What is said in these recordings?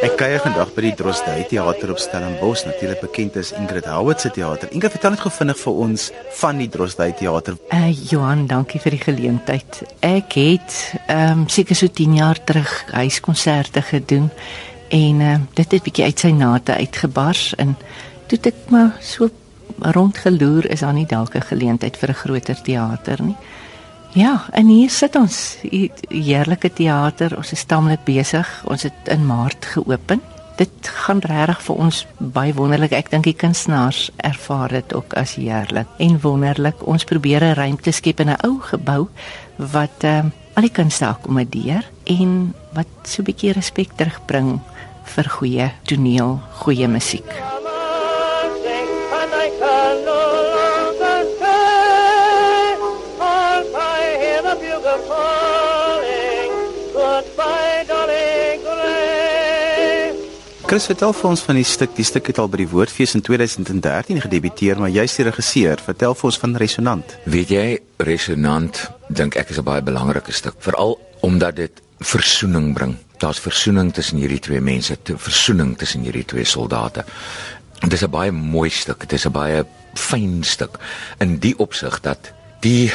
Ek kuier vandag by die Drosdui Theater op Stellenbosch, natuurlik bekend as Ingrid Howard se teater. Ingrid, vertel net gou vinnig vir ons van die Drosdui Theater. Uh Johan, dankie vir die geleentheid. Ek het ehm um, seker so 10 jaar terug huiskonserte gedoen en ehm uh, dit het bietjie uit sy nate uitgebars en toe ek maar so rondgeloer is daar nie dalk 'n geleentheid vir 'n groter teater nie. Ja, en hier sit ons, hier heerlike teater. Ons is tamelik besig. Ons het in Maart geopen. Dit gaan regtig vir ons baie wonderlik. Ek dink die kunstenaars ervaar dit ook as heerlik en wonderlik. Ons probeer 'n ruimte skep in 'n ou gebou wat ehm uh, al die kunste akkommodeer en wat so 'n bietjie respek terugbring vir goeie toneel, goeie musiek. sing, Chris, vertel vir ons van die stuk. Die stuk het al by die Woordfees in 2013 gedebuteer, maar jy's die regisseur. Vertel vir ons van Resonant. Weet jy, resonant dink ek is 'n baie belangrike stuk, veral omdat dit versoening bring. Daar's versoening tussen hierdie twee mense, versoening tussen hierdie twee soldate. Dit is 'n baie mooi stuk, dit is 'n baie fyn stuk in die opsig dat die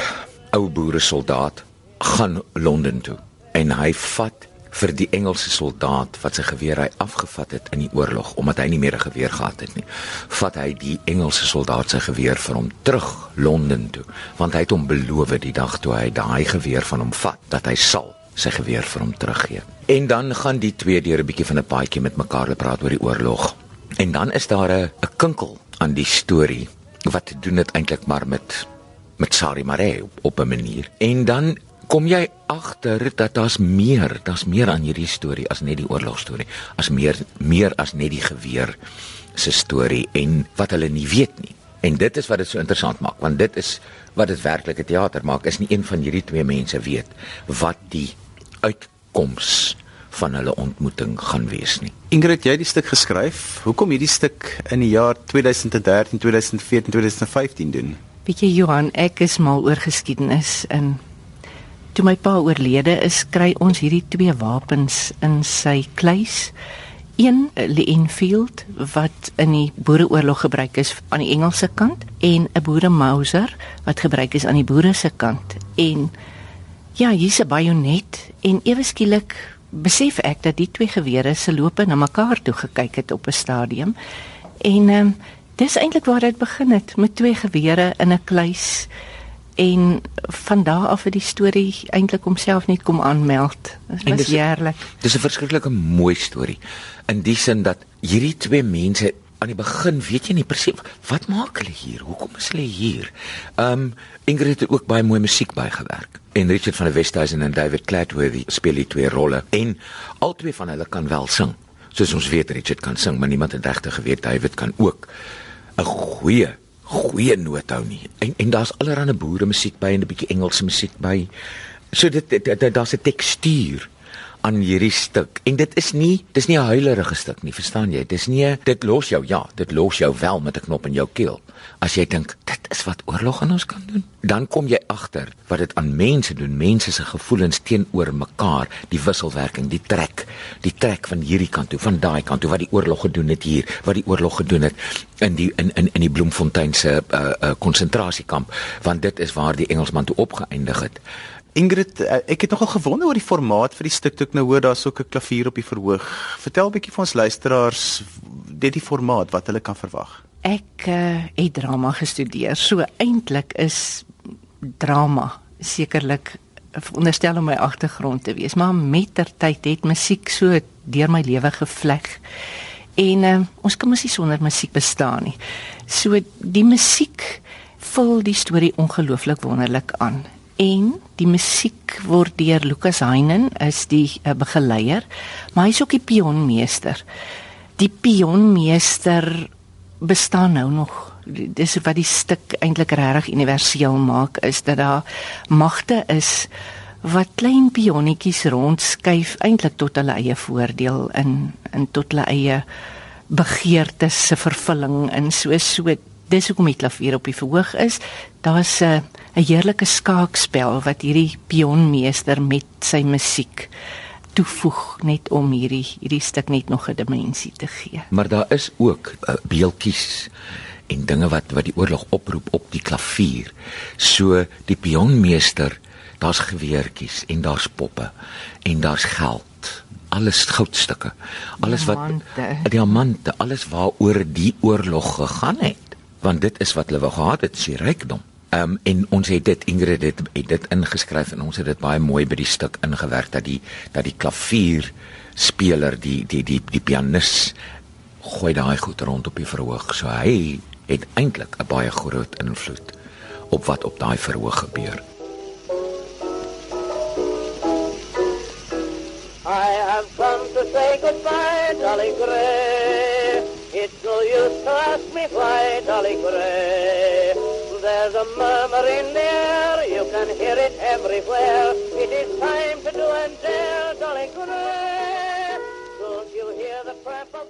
ou boere soldaat gaan Londen toe en hy vat vir die Engelse soldaat wat sy geweer hy afgevat het in die oorlog omdat hy nie meer 'n geweer gehad het nie. Vat hy die Engelse soldaat se geweer vir hom terug Londen toe, want hy het hom beloof die dag toe hy daai geweer van hom vat dat hy sal sy geweer vir hom teruggee. En dan gaan die twee deur 'n bietjie van 'n paadjie met mekaar praat oor die oorlog. En dan is daar 'n 'n kinkel aan die storie wat te doen het eintlik maar met met Sari Mare op, op 'n manier. En dan kom jy agter dat daar's meer, daar's meer aan hierdie storie as net die oorlogstorie, as meer meer as net die geweer se storie en wat hulle nie weet nie. En dit is wat dit so interessant maak, want dit is wat dit werklike teater maak, is nie een van hierdie twee mense weet wat die uitkoms van hulle ontmoeting gaan wees nie. Ingrid, jy het die stuk geskryf. Hoekom hierdie stuk in die jaar 2013, 2014, 2015 doen? Weet jy Johan, ek is mal oor geskiedenis en toe my pa oorlede is, kry ons hierdie twee wapens in sy kluis. Een lê Enfield wat in die Boereoorlog gebruik is aan die Engelse kant en 'n Boere Mauser wat gebruik is aan die boere se kant. En ja, hier's 'n bajonet en ewe skielik besef ek dat die twee gewere se lope na mekaar toe gekyk het op 'n stadium. En ehm um, dis eintlik waar dit begin het met twee gewere in 'n kluis en van daar af het die storie eintlik homself net kom aanmeld. Dit was heerlik. Dis 'n verskriklike mooi storie in die sin dat hierdie twee mense aan die begin weet jy nie presies wat maak hulle hier? Hoekom is hulle hier? Um Ingrid het ook baie mooi musiek bygewerk. En Richard van der Westhuizen en David Clatworthy speel die twee rolle en al twee van hulle kan wel sing. Soos ons weet Richard kan sing, maar niemand het regtig geweet David kan ook 'n goeie goeie noot hou nie. En en daar's allerlei boere musiek by en 'n bietjie Engelse musiek by. So dit, daar's 'n tekstuur aan hierdie stuk. En dit is nie dis nie 'n huilerige stuk nie, verstaan jy? Dis nie 'n- dit los jou ja, dit los jou wel met 'n knop in jou keel. As jy dink dit is wat oorlog aan ons kan doen, dan kom jy agter wat dit aan mense doen, mense se gevoelens teenoor mekaar, die wisselwerking, die trek, die trek van hierdie kant toe, van daai kant toe wat die oorlog gedoen het hier, wat die oorlog gedoen het in die in in in die Bloemfontein se uh uh konsentrasiekamp, want dit is waar die Engelsman toe opgeëindig het. Ingrid, eh, ek het nogal gewonder oor die formaat vir die stuk ek nou hoor daar's ook 'n klavier op die verhoog. Vertel 'n bietjie vir ons luisteraars dit die formaat wat hulle kan verwag. Ek uh, het drama gestudeer. So eintlik is drama sekerlik veronderstel om my agtergrond te wees, maar mettertyd het musiek so deur my lewe gevleg. En uh, ons kan mos nie sonder musiek bestaan nie. So die musiek vul die storie ongelooflik wonderlik aan. En die musiek word deur Lukas Heinen is die uh, begeleier, maar hy's ook die pionmeester. Die pionmeester bestaan nou nog. Dis wat die stuk eintlik regtig universeel maak is dat daar magte is wat klein pionnetjies rondskuif eintlik tot hulle eie voordeel in in tot hulle eie begeertes se vervulling in so so dis hoekom die klavier op die verhoog is. Daar's 'n 'n heerlike skaakspel wat hierdie pionmeester met sy musiek toevoeg net om hierdie hierdie stuk net nog 'n dimensie te gee. Maar daar is ook uh, beeltjies en dinge wat wat die oorlog oproep op die klavier. So die pionmeester, daar's geweertjies en daar's poppe en daar's geld. Alles goudstukke. Alles wat Diamante. diamante, alles waaroor die oorlog gegaan het. Want dit is wat hulle wou gehad het, sy rykdom. Ehm um, en ons het dit Ingrid het, het dit ingeskryf en ons het dit baie mooi by die stuk ingewerk dat die dat die klavier speler die die die die pianis gooi daai goed rond op die verhoog. So hy het eintlik 'n baie groot invloed op wat op daai verhoog gebeur. I have come to say goodbye, Dolly Gray. It's no use to ask me why, Dolly Gray. There's a murmur in the air, you can hear it everywhere. It is time to do and dare, Dolly Gray. Don't you hear the tramp of?